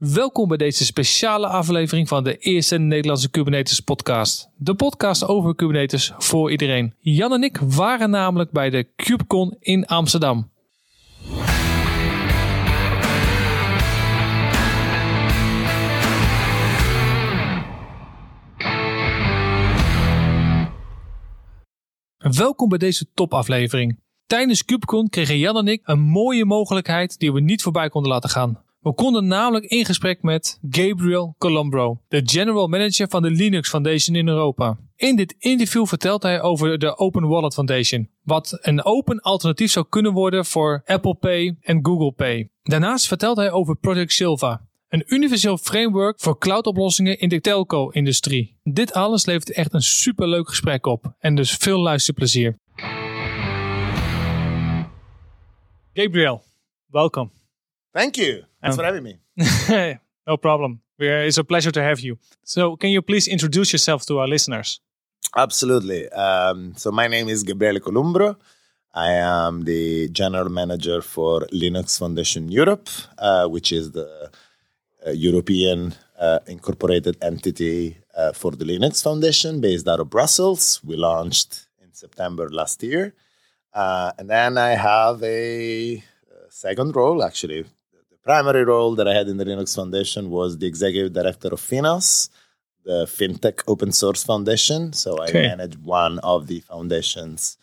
Welkom bij deze speciale aflevering van de eerste Nederlandse Kubernetes podcast. De podcast over Kubernetes voor iedereen. Jan en ik waren namelijk bij de KubeCon in Amsterdam. Welkom bij deze topaflevering. Tijdens KubeCon kregen Jan en ik een mooie mogelijkheid die we niet voorbij konden laten gaan. We konden namelijk in gesprek met Gabriel Colombro, de General Manager van de Linux Foundation in Europa. In dit interview vertelt hij over de Open Wallet Foundation, wat een open alternatief zou kunnen worden voor Apple Pay en Google Pay. Daarnaast vertelt hij over Project Silva, een universeel framework voor cloudoplossingen in de telco-industrie. Dit alles levert echt een superleuk gesprek op en dus veel luisterplezier. Gabriel, welkom. Thank you. Thanks Um, for having me. no problem. It's a pleasure to have you. So, can you please introduce yourself to our listeners? Absolutely. Um, so my name is Gabriele Columbro. I am the general manager for Linux Foundation Europe, uh, which is the uh, European uh, incorporated entity uh, for the Linux Foundation based out of Brussels. We launched in September last year. Uh, and then I have a, uh second role, actually. Primary role that I had in the Linux Foundation was the executive director of Finos, the FinTech Open Source Foundation. So I Okay. manage one of the foundations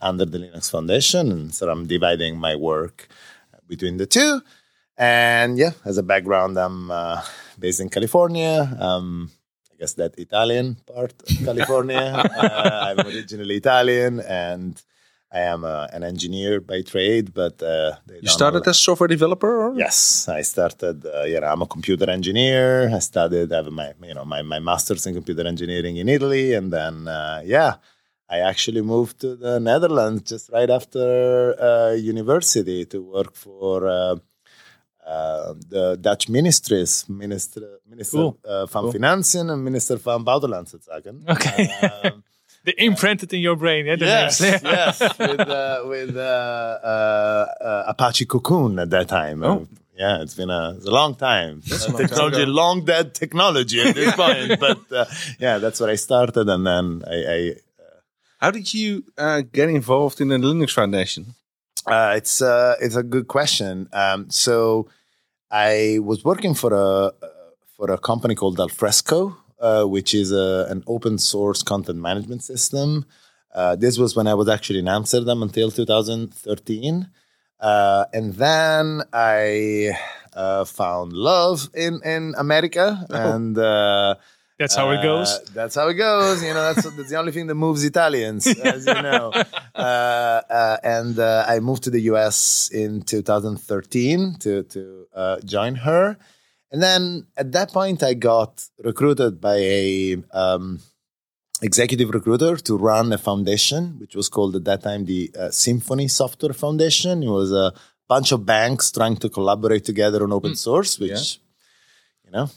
under the Linux Foundation. And so I'm dividing my work between the two. And yeah, as a background, I'm uh, based in California. Um, I guess that Italian part of California. uh, I'm originally Italian and I am uh, an engineer by trade, but uh, You started as software developer? Or? Yes, I started. Uh, yeah, I'm a computer engineer. I studied. I have my you know my, my master's in computer engineering in Italy, and then uh, yeah, I actually moved to the Netherlands just right after uh, university to work for. Uh, uh, the Dutch ministries, minister, minister Cool. uh, van Cool. Financiën en minister van Buitenlandse Zaken. Okay. The imprinted in your brain, yeah, the yes, yes, with uh, with uh, uh, uh, Apache Cocoon at that time. Oh. yeah, it's been a, it's a long time. That's Uh, a long technology, ago. long dead technology at this point. but uh, yeah, that's where I started, and then I. I How did you uh, get involved in the Linux Foundation? uh, it's uh, it's a good question. Um, so I was working for a for a company called Alfresco, uh, which is a, an open source content management system. Uh, this was when I was actually in Amsterdam until 2013, uh, and then I uh, found love in in America, and. Uh, That's how it goes. That's how it goes. You know, that's, that's the only thing that moves Italians, as you know. Uh, uh, and uh, I moved to the US in 2013 to to uh, join her. And then at that point, I got recruited by a um, executive recruiter to run a foundation, which was called at that time the uh, Symphony Software Foundation. It was a bunch of banks trying to collaborate together on open source, which you know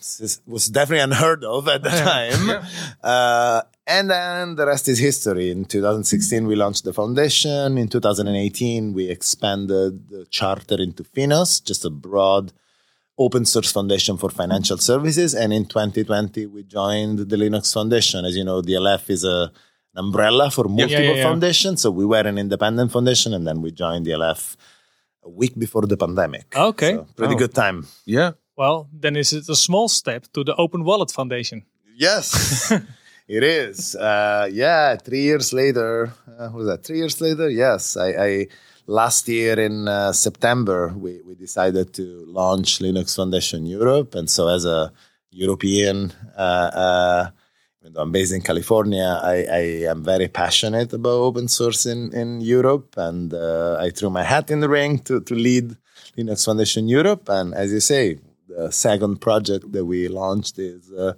was definitely unheard of at the time. Uh, and then the rest is history. In 2016, we launched the foundation. In 2018, we expanded the charter into Finos, just a broad open source foundation for financial services. And in 2020, we joined the Linux Foundation. As you know, DLF is a, an umbrella for multiple yeah, yeah. foundations. So we were an independent foundation, and then we joined DLF a week before the pandemic. Okay. So pretty Oh. good time. Yeah. Well, then is it a small step to the Open Wallet Foundation? Yes, it is. Uh, yeah, three years later. Uh, what was that? Three years later? Yes, I. I last year in uh, September we, we decided to launch Linux Foundation Europe, and so as a European. Uh, uh, even though I'm based in California, I, I am very passionate about open source in, in Europe, and uh, I threw my hat in the ring to, to lead Linux Foundation Europe. And as you say, the second project that we launched is uh,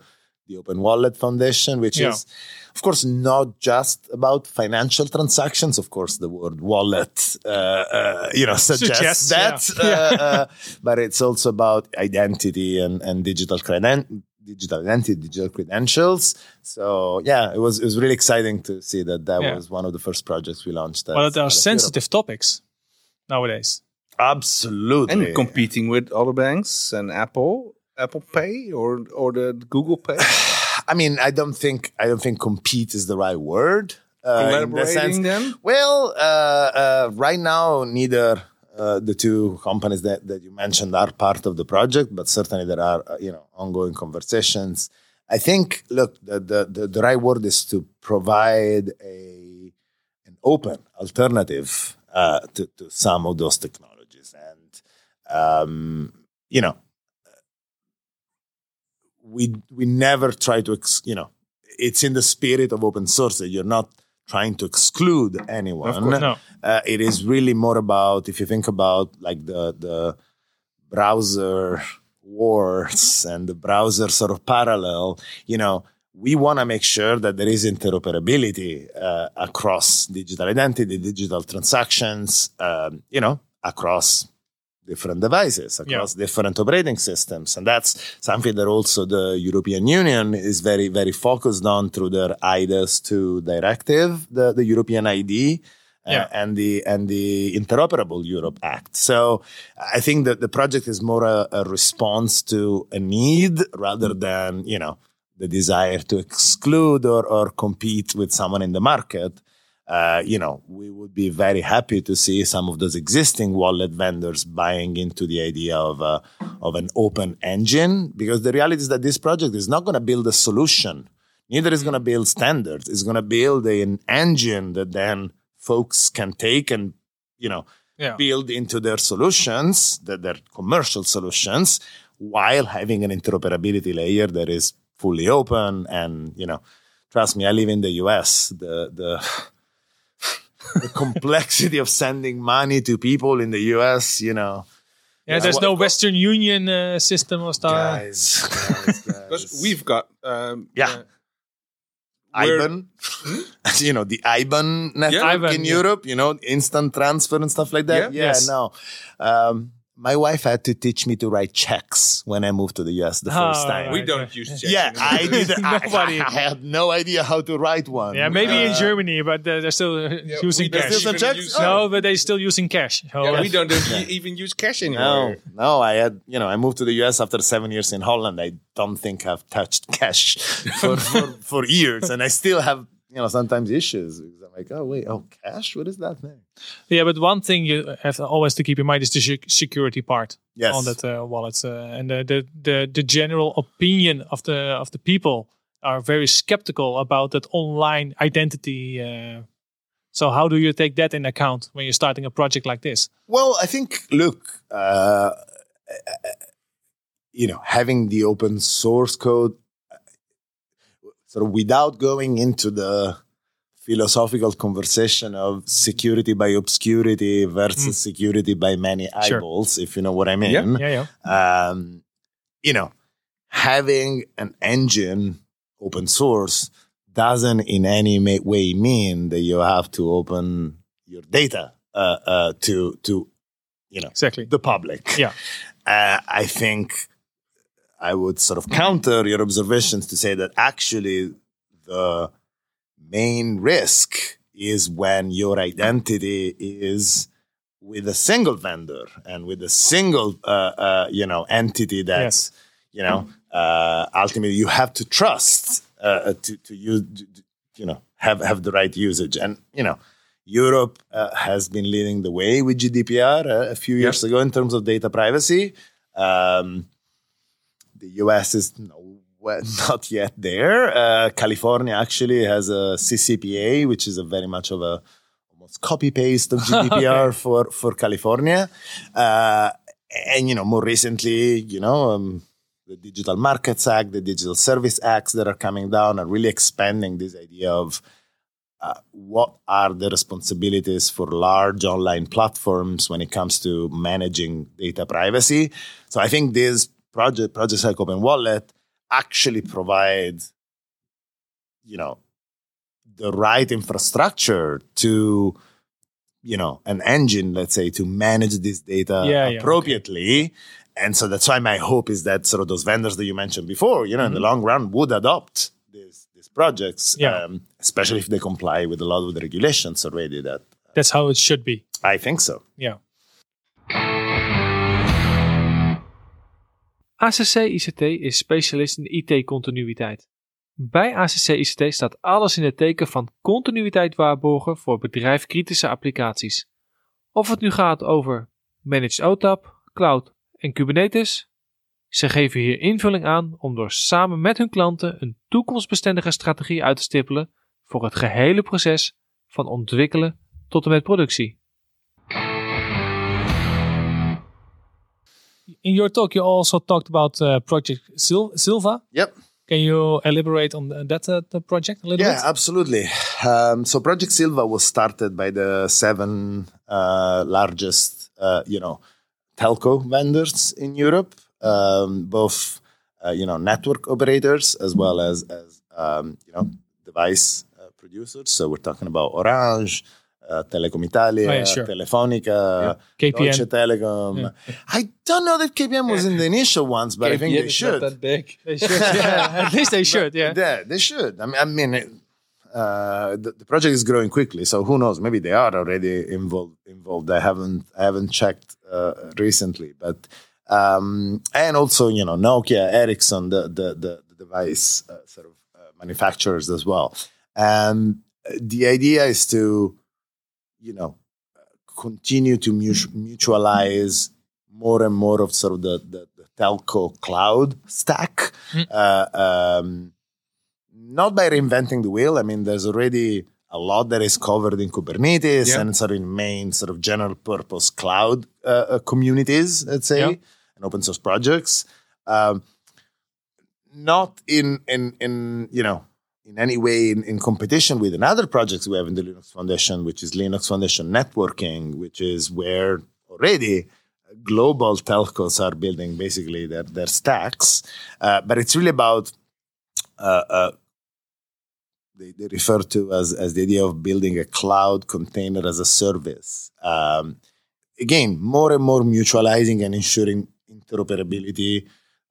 the Open Wallet Foundation, which Yeah. is, of course, not just about financial transactions. Of course, the word wallet, uh, uh, you know, suggests, Suggests, that, yeah. uh, uh, but it's also about identity and, and digital creden- digital identity, digital credentials. So yeah, it was it was really exciting to see that that Yeah. was one of the first projects we launched. Well, there are as sensitive topics nowadays. Absolutely. And competing with other banks and Apple. Apple Pay or or the Google Pay? I mean, I don't think I don't think compete is the right word. Uh, in the sense- then? Well, uh, uh, right now, neither uh, the two companies that, that you mentioned are part of the project, but certainly there are uh, you know ongoing conversations. I think, look, the, the, the, the right word is to provide a an open alternative uh, to, to some of those technologies, and um, you know, we we never try to ex- you know, it's in the spirit of open source that you're not trying to exclude anyone. course. No. Uh, it is really more about if you think about like the the browser wars and the browser sort of parallel, you know, we want to make sure that there is interoperability uh, across digital identity, digital transactions, um, you know, across different devices, across different operating systems. And that's something that also the European Union is very, very focused on through their IDAS 2 directive, the, the European ID. uh, and the and the Interoperable Europe Act. So I think that the project is more a, a response to a need rather than you know the desire to exclude or, or compete with someone in the market. Uh, you know, we would be very happy to see some of those existing wallet vendors buying into the idea of a, of an open engine because the reality is that this project is not going to build a solution. Neither is going to build standards. It's going to build an engine that then folks can take and you know Yeah. build into their solutions, that their commercial solutions, while having an interoperability layer that is fully open. And you know, trust me, I live in the US. The the the complexity of sending money to people in the US, you know, Yeah, there's what- no Western Union uh, system or stuff. guys, guys, Because guys. we've got um, Yeah. uh, IBAN, you know, the IBAN network IBAN, in yeah. Europe, you know, instant transfer and stuff like that. Yeah. Yeah, Yes. no. Um, my wife had to teach me to write checks when I moved to the US the first Oh, time. we don't use checks. Yeah. I did. I, Nobody. I, had no idea how to write one. Yeah, maybe in Uh, Germany, but uh, they're still Yeah, using cash. Still some even checks? use- Oh. No, but they're still using cash. So, Yeah, uh, we don't e- even use cash anymore. no, I had, you know, I moved to the US after seven years in Holland. I don't think I've touched cash for, for, for years. And I still have, you know, sometimes issues because I'm like, oh, wait, oh, cash? What is that thing? Yeah, but one thing you have always to keep in mind is the security part Yes. on that uh, wallet, uh, and the, the the the general opinion of the of the people are very skeptical about that online identity. Uh, so how do you take that in account when you're starting a project like this? Well, I think, look, uh, you know, having the open source code, uh, sort of without going into the philosophical conversation of security by obscurity versus security by many Sure. eyeballs, if you know what I mean. Yeah. Yeah, yeah, um, you know, having an engine open source doesn't in any way mean that you have to open your data uh, uh, to to you know exactly. the public. Yeah. Uh, I think I would sort of counter your observations to say that actually the main risk is when your identity is with a single vendor and with a single uh, uh, you know entity that's Yes. you know uh, ultimately you have to trust uh, to to use you know have have the right usage and you know Europe uh, has been leading the way with GDPR uh, a few years ago in terms of data privacy. Um, the US is no, well, not yet there. Uh, California actually has a CCPA, which is a very much of a almost copy paste of GDPR for for California. Uh, and you know, more recently, you know, um, the Digital Markets Act, the Digital Service Acts that are coming down are really expanding this idea of uh, what are the responsibilities for large online platforms when it comes to managing data privacy. So I think this project, projects like Open Wallet, actually provide, you know, the right infrastructure to, you know, an engine, let's say, to manage this data Yeah, yeah, appropriately. And so that's why my hope is that sort of those vendors that you mentioned before, you know, in the long run would adopt these these projects, Mm-hmm. Yeah. um, especially if they comply with a lot of the regulations already. That That's how it should be. I think so. Yeah. ACC ICT is specialist in IT-continuïteit. Bij ACC ICT staat alles in het teken van continuïteit waarborgen voor bedrijfkritische applicaties. Of het nu gaat over Managed OTAP, Cloud en Kubernetes, ze geven hier invulling aan om door samen met hun klanten een toekomstbestendige strategie uit te stippelen voor het gehele proces van ontwikkelen tot en met productie. In your talk, you also talked about uh, Project Sil- Sylva. Yep. Can you elaborate on that uh, the project a little Yeah, bit? Yeah, absolutely. Um, so Project Sylva was started by the seven uh, largest, uh, you know, telco vendors in Europe, um, both, uh, you know, network operators as well as, as um, you know, device uh, producers. So we're talking about Orange, uh, Telecom Italia, Oh, yeah, sure. Telefonica, KPN. Deutsche Telekom. I don't know that KPN was in the initial ones, but I think they should. Not that big. They should. yeah, at least they should. Yeah. Yeah, they should. I mean, I mean uh, the, the project is growing quickly, so who knows? Maybe they are already involved. Involved. I haven't. I haven't checked uh, recently, but um, and also you know Nokia, Ericsson, the the the, the device uh, sort of uh, manufacturers as well. And the idea is to, you know, continue to mutualize more and more of sort of the, the, the telco cloud stack. Uh, um, not by reinventing the wheel. I mean, there's already a lot that is covered in Kubernetes Yeah. and sort of in main sort of general purpose cloud uh, uh, communities, let's say, Yeah. and open source projects. Um, not in in in you know in any way in, in competition with another projects we have in the Linux Foundation, which is Linux Foundation Networking, which is where already global telcos are building basically their, their stacks. Uh, but it's really about uh, uh, they, they refer to as, as the idea of building a cloud container as a service. Um, again, more and more mutualizing and ensuring interoperability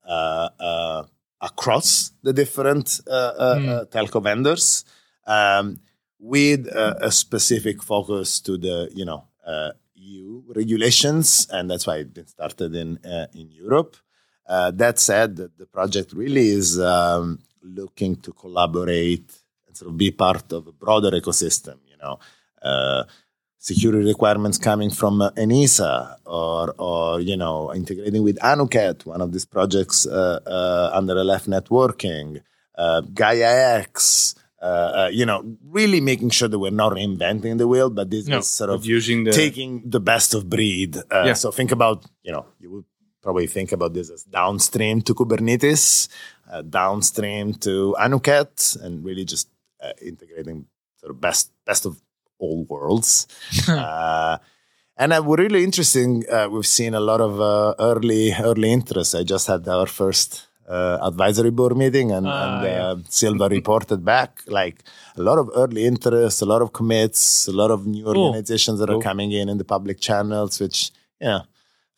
uh, uh, across the different uh, uh, Mm. uh, telco vendors, um, with a, a specific focus to the you know uh, EU regulations, and that's why it's been started in uh, in Europe. Uh, that said, the, the project really is um, looking to collaborate and sort of be part of a broader ecosystem. You know, uh, security requirements coming from uh, ENISA or, or you know, integrating with Anuket, one of these projects uh, uh, under LF networking, uh, Gaia X. Uh, uh, you know, really making sure that we're not reinventing the wheel, but this No, is sort Of using the taking the best of breed. Uh, Yeah. So think about, you know, you would probably think about this as downstream to Kubernetes, uh, downstream to Anuket, and really just uh, integrating sort of best best of all worlds. uh, and uh, we're really interesting. Uh, we've seen a lot of uh, early early interest. I just had our first uh, advisory board meeting, and, Ah, and yeah. uh, Sylva reported back like a lot of early interest, a lot of commits, a lot of new Cool. organizations that are coming in in the public channels, which yeah.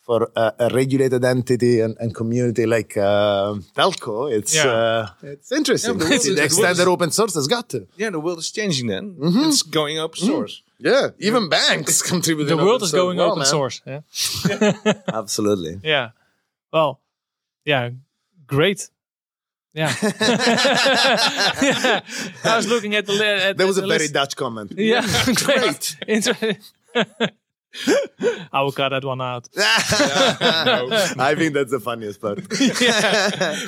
For a, a regulated entity and, and community like uh, Telco, it's Yeah. uh, it's interesting. Yeah, but the the extent that open source has got to. yeah, the world is changing. Then Mm-hmm. it's going open source. Yeah, even banks contribute. To the world open is going Wow, open man. source. Yeah. Absolutely. Yeah. Well, yeah, great. Yeah. Yeah. I was looking at the li- at That was the a very list. Dutch comment. Yeah, great. Inter- I will cut that one out. I think that's the funniest part.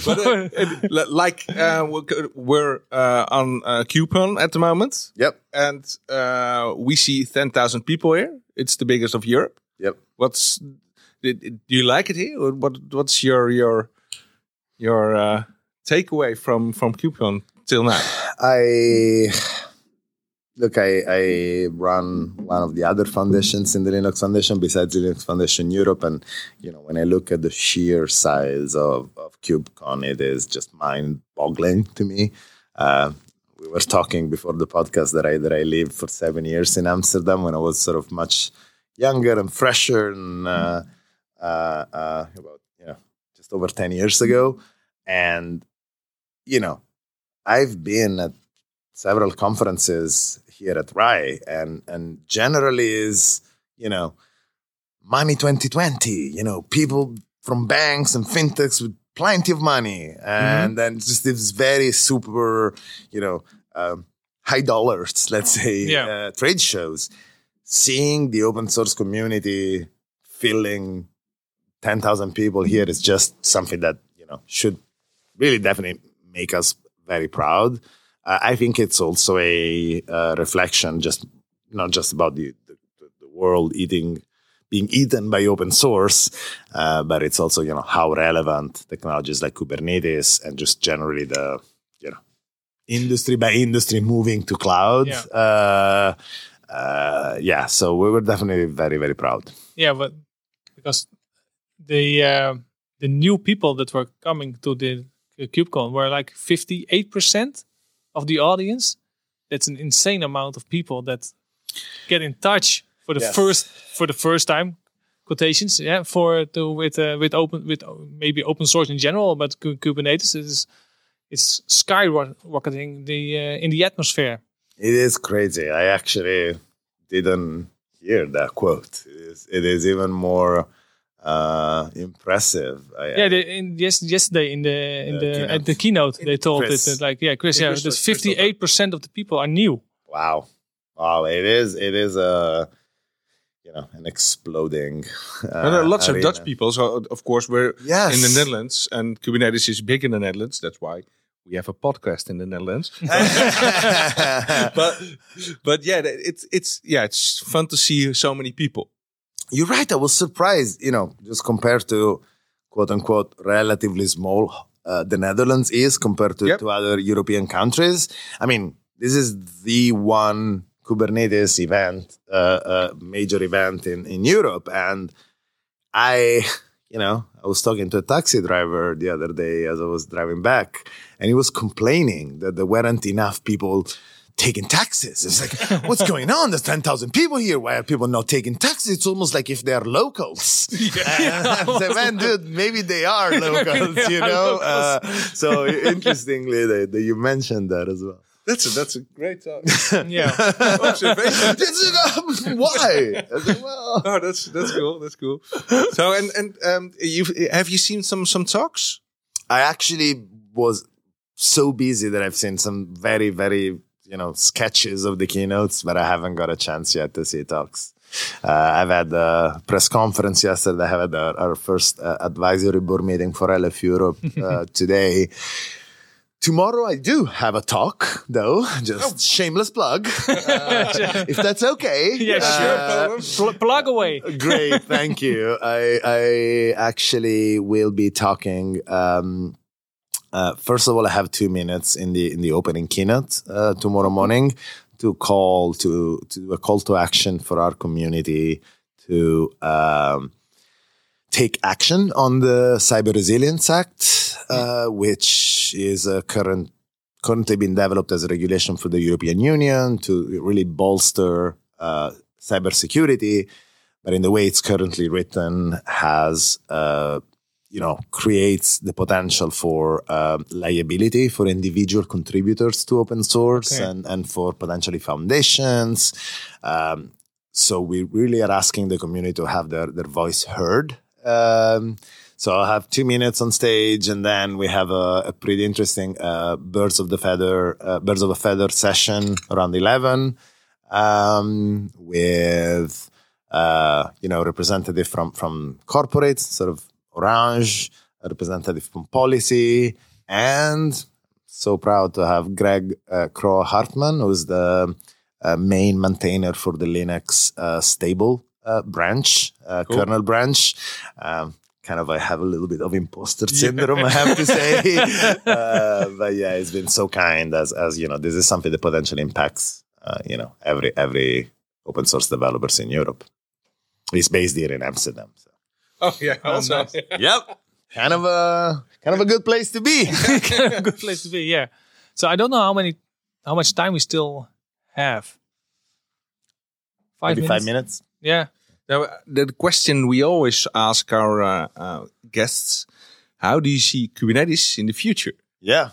But uh, it- like uh, we're, we're uh, on uh, KubeCon at the moment, yep. and uh, we see ten thousand people here. It's the biggest of Europe. Yep. What's do do you like it here? Or what What's your your your uh, takeaway from from KubeCon till now? I look. I, I run one of the other foundations in the Linux Foundation besides the Linux Foundation Europe, and you know when I look at the sheer size of of KubeCon, it is just mind-boggling to me. Uh, we were talking before the podcast that I that I lived for seven years in Amsterdam when I was sort of much younger and fresher, and uh, uh, uh, about you know just over ten years ago, and you know I've been at several conferences here at RAI, and and generally is you know money 2020. You know, people from banks and fintechs with plenty of money, and then just this very super, you know, um, high dollars, let's say, Yeah. uh, trade shows. Seeing the open source community filling 10,000 people here is just something that, you know, should really definitely make us very proud. Uh, I think it's also a uh, reflection, just not just about the, the, the world eating, being eaten by open source, uh, but it's also, you know, how relevant technologies like Kubernetes and just generally the, you know, industry by industry moving to cloud. Yeah. Uh, uh, yeah, so we were definitely very, very proud. Yeah, but because the uh, the new people that were coming to the KubeCon were like fifty eight percent of the audience. That's an insane amount of people that get in touch for the Yes. first for the first time quotations. Yeah, for to with uh, with open with uh, maybe open source in general, but Kubernetes is it's skyrocketing the uh, in the atmosphere. It is crazy. I actually didn't hear that quote. It is, it is even more uh, impressive. I, Yeah, the, in, yes, yesterday in the in the keynote. at the keynote they told Chris. it that, like yeah, Chris, Yeah, yeah, Chris there's was- Chris was fifty eight percent of the people are new. Wow. Wow. It is. It is a you know an exploding. Uh, there are lots of. Dutch people, so of course we're Yes. in the Netherlands, and Kubernetes is big in the Netherlands. That's why we have a podcast in the Netherlands. but but yeah, it's it's yeah, it's fun to see so many people. You're right. I was surprised. You know, just compared to quote unquote relatively small, uh, the Netherlands is compared to, Yep. to other European countries. I mean, this is the one Kubernetes event, uh, uh, major event in, in Europe. And I, you know, I was talking to a taxi driver the other day as I was driving back, and he was complaining that there weren't enough people taking taxes. It's like, what's going on? There's 10,000 people here. Why are people not taking taxes? It's almost like if they're locals. Yeah. I said, man, dude, maybe they are locals, they you are know? locals. Uh, so interestingly, that, that you mentioned that as well. That's a that's a great talk. Yeah, observation. Why? I well, Oh, that's that's cool. That's cool. So and and um, you have you seen some some talks? I actually was so busy that I've seen some very, very, you know, sketches of the keynotes, but I haven't got a chance yet to see talks. Uh, I've had a press conference yesterday. I had our, our first uh, advisory board meeting for LF Europe uh, today. Tomorrow I do have a talk, though. Just shameless plug, uh, if that's okay. yeah, Uh, sure. Pl- plug away. Great, thank you. I I actually will be talking. Um, uh, first of all, I have two minutes in the in the opening keynote uh, tomorrow morning to call to to do a call to action for our community to um, take action on the Cyber Resilience Act, uh, which is a current currently being developed as a regulation for the European Union to really bolster uh, cybersecurity. But in the way it's currently written, has uh, you know creates the potential for um, liability for individual contributors to open source Okay. and and for potentially foundations. Um, so we really are asking the community to have their their voice heard. Um, so I'll have two minutes on stage, and then we have a, a pretty interesting uh, birds of the feather, uh, birds of a feather session around eleven, um, with uh, you know representative from from corporates, sort of Orange, representative from policy, and so proud to have Greg uh, Kroah-Hartman, who's the uh, main maintainer for the Linux uh, stable uh, branch, uh, Cool. kernel branch. Um, kind of, I have a little bit of imposter syndrome, I have to say. uh, but yeah, it's been so kind as, as you know, this is something that potentially impacts, uh, you know, every every open source developers in Europe. He's based here in Amsterdam. So. Oh yeah, also. nice. Yep. Kind of a kind of a good place to be. Good place to be. Yeah. So I don't know how many, how much time we still have. Five Maybe minutes. five minutes. Yeah. Now, uh, the question we always ask our uh, uh, guests: How do you see Kubernetes in the future? Yeah.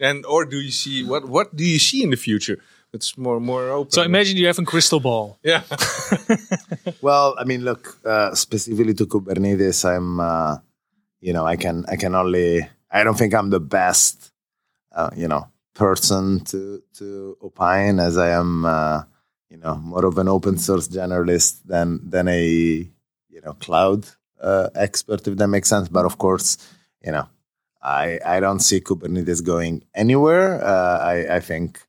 And or do you see what what do you see in the future? It's more more open. So imagine you have a crystal ball. yeah, Well, I mean, look, uh, specifically to Kubernetes, I'm, uh, you know, I can I can only I don't think I'm the best, uh, you know, person to to opine as I am, uh, you know, more of an open source generalist than than a you know cloud uh, expert, if that makes sense. But of course, you know, I I don't see Kubernetes going anywhere. Uh, I I think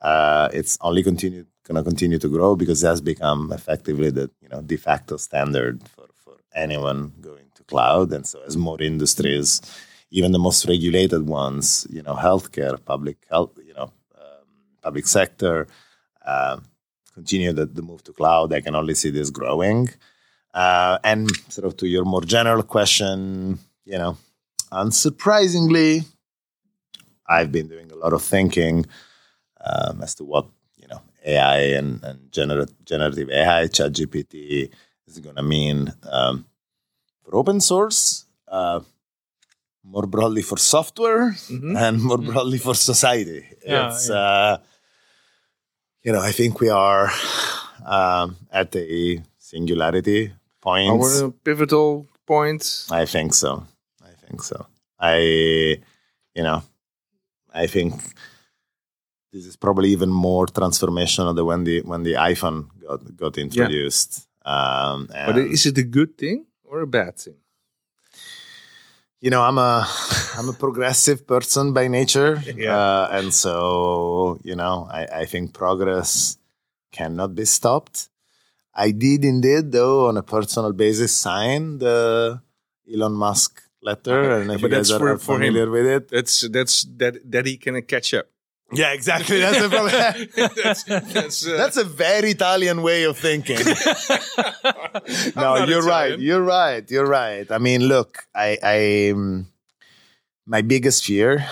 uh, it's only continue going to continue to grow because that's become effectively the you know de facto standard for for anyone going to cloud, and so as more industries even the most regulated ones, you know, healthcare, public health, you know, um, public sector, uh, continue the, the, move to cloud. I can only see this growing. Uh, and sort of to your more general question, you know, unsurprisingly, I've been doing a lot of thinking um, as to what you know AI and, and gener- generative AI, ChatGPT is going to mean um, for open source. Uh, more broadly for software mm-hmm. and more mm-hmm. broadly for society. Yeah, it's, yeah. Uh, you know, I think we are um, at a singularity point. Or a pivotal point. I think so. I think so. I, you know, I think this is probably even more transformational than when the when the iPhone got got introduced. Yeah. Um, but is it a good thing or a bad thing? you know i'm a i'm a progressive person by nature yeah. uh, and so you know I, I think progress cannot be stopped i did indeed though on a personal basis sign the elon musk letter and if but you guys are, for, familiar him. with it that's that's that that he can catch up yeah, exactly. That's a that's, that's, uh, that's, a very Italian way of thinking. no, you're Italian. right. You're right. You're right. I mean, look, I, I um, my biggest fear,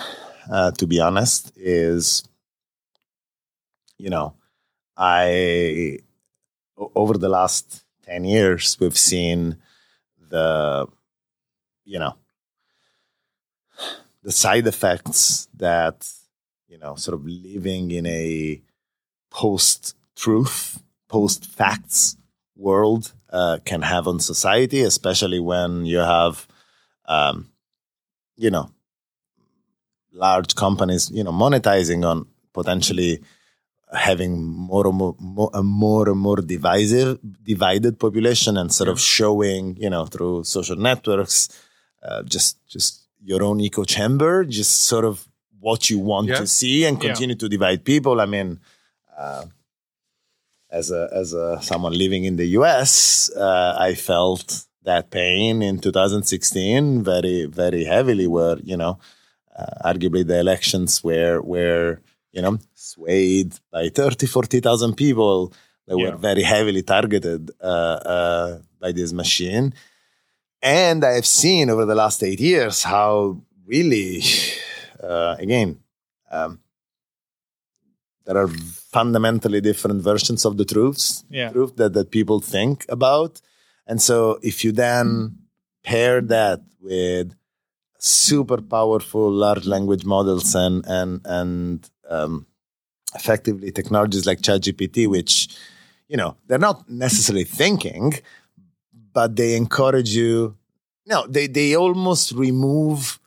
uh, to be honest, is, you know, I over the last ten years we've seen the, you know, the side effects that you know, sort of living in a post truth, post facts world uh, can have on society, especially when you have, um, you know, large companies, you know, monetizing on potentially having more and more, more, a more and more divisive, divided population and sort of showing, you know, through social networks, uh, just just your own echo chamber, just sort of what you want yeah. to see and continue yeah. to divide people. I mean, uh, as a as a someone living in the U.S., uh, I felt that pain in 2016 very very heavily. Where you know, uh, arguably the elections were were you know swayed by 30, 40,000 people that yeah. were very heavily targeted uh, uh, by this machine. And I have seen over the last eight years how really again, um, there are fundamentally different versions of the truths, yeah. truth that, that people think about. And so if you then pair that with super powerful large language models and and and um, effectively technologies like ChatGPT, which you know they're not necessarily thinking, but they encourage you. No, they they almost remove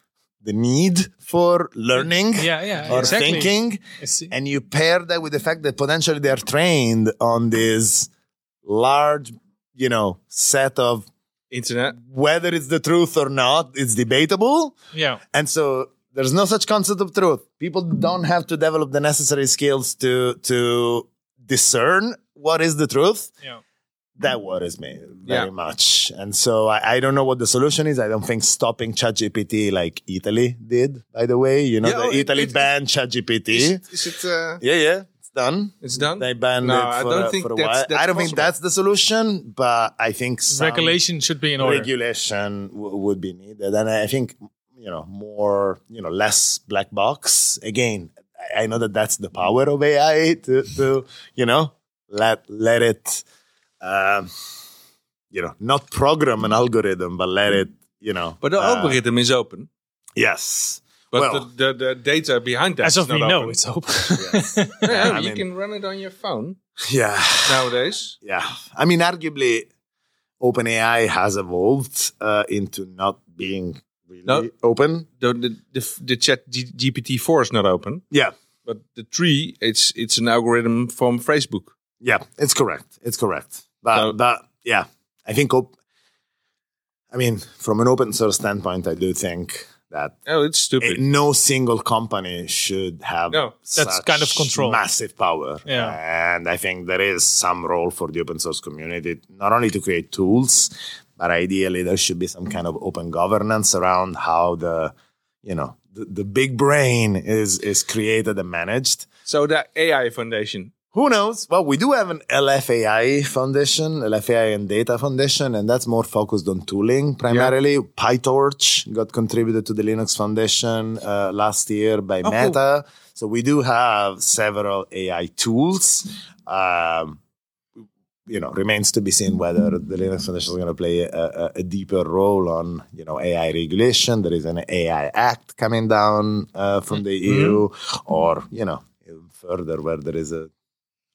the need for learning yeah, yeah, or exactly. thinking and you pair that with the fact that potentially they're trained on this large you know set of internet. whether it's the truth or not it's debatable. Yeah. And so there's no such concept of truth. People don't have to develop the necessary skills to to discern what is the truth. Yeah that worries me very yeah. much. And so I, I, don't know what the solution is. I don't think stopping ChatGPT like Italy did, by the way. You know, yeah, the oh, Italy it, banned ChatGPT. Is, is it? Uh, yeah, yeah. It's done. It's done. They banned no, it for, I don't think for a while. That's I don't possible. think that's the solution, but I think regulation should be in order. Regulation w- would be needed, and I think you know more, you know, less black box. Again, I know that that's the power of AI to, to you know, let let it um, you know, not program an algorithm, but let it, you know. But the uh, algorithm is open. Yes. But well, the, the, the, data behind that as of we open. know, it's open. yes. yeah, you mean, can run it on your phone. Yeah. Nowadays. Yeah. I mean, arguably, OpenAI has evolved uh, into not being really No. open. The, the, the, the chat G- GPT-4 is not open, Yeah, but the tree, it's it's an algorithm from Facebook. yeah, it's correct. It's correct. But, So- but yeah, I think, op- I mean, from an open source standpoint, I do think that Oh, it's stupid. eh, no single company should have No, that's kind of control. massive power. Yeah. And I think there is some role for the open source community, not only to create tools, but ideally there should be some kind of open governance around how the, you know, the, the big brain is is created and managed. so the AI Foundation. Who knows? Well, we do have an LFAI foundation, LFAI and Data Foundation, and that's more focused on tooling primarily. PyTorch got contributed to the Linux Foundation uh, last year by Oh, cool. Meta. So we do have several AI tools. Um, you know, remains to be seen whether the Linux Foundation is going to play a, a, a deeper role on, you know, AI regulation. There is an AI Act coming down uh, from the EU, or you know, further where there is a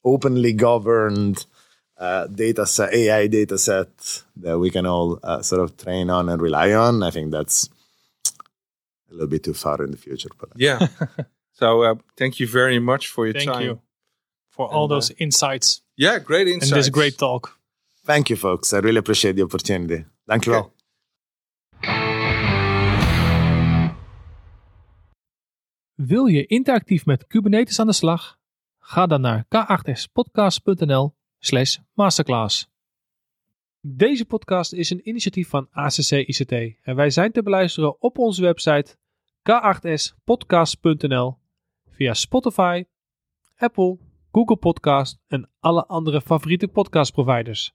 openly governed uh, data set, AI data set that we can all uh, sort of train on and rely on. I think that's a little bit too far in the future, but Yeah. so uh, thank you very much for your Thank time. you for all And, uh, those insights Yeah, great insights. and insights. this great talk. thank you, folks. I really appreciate the opportunity. Thank you Okay. all. Wil je interactief met Kubernetes aan de slag? Ga dan naar k8spodcast.nl slash masterclass. Deze podcast is een initiatief van ACC ICT en wij zijn te beluisteren op onze website k8spodcast.nl via Spotify, Apple, Google Podcast en alle andere favoriete podcastproviders.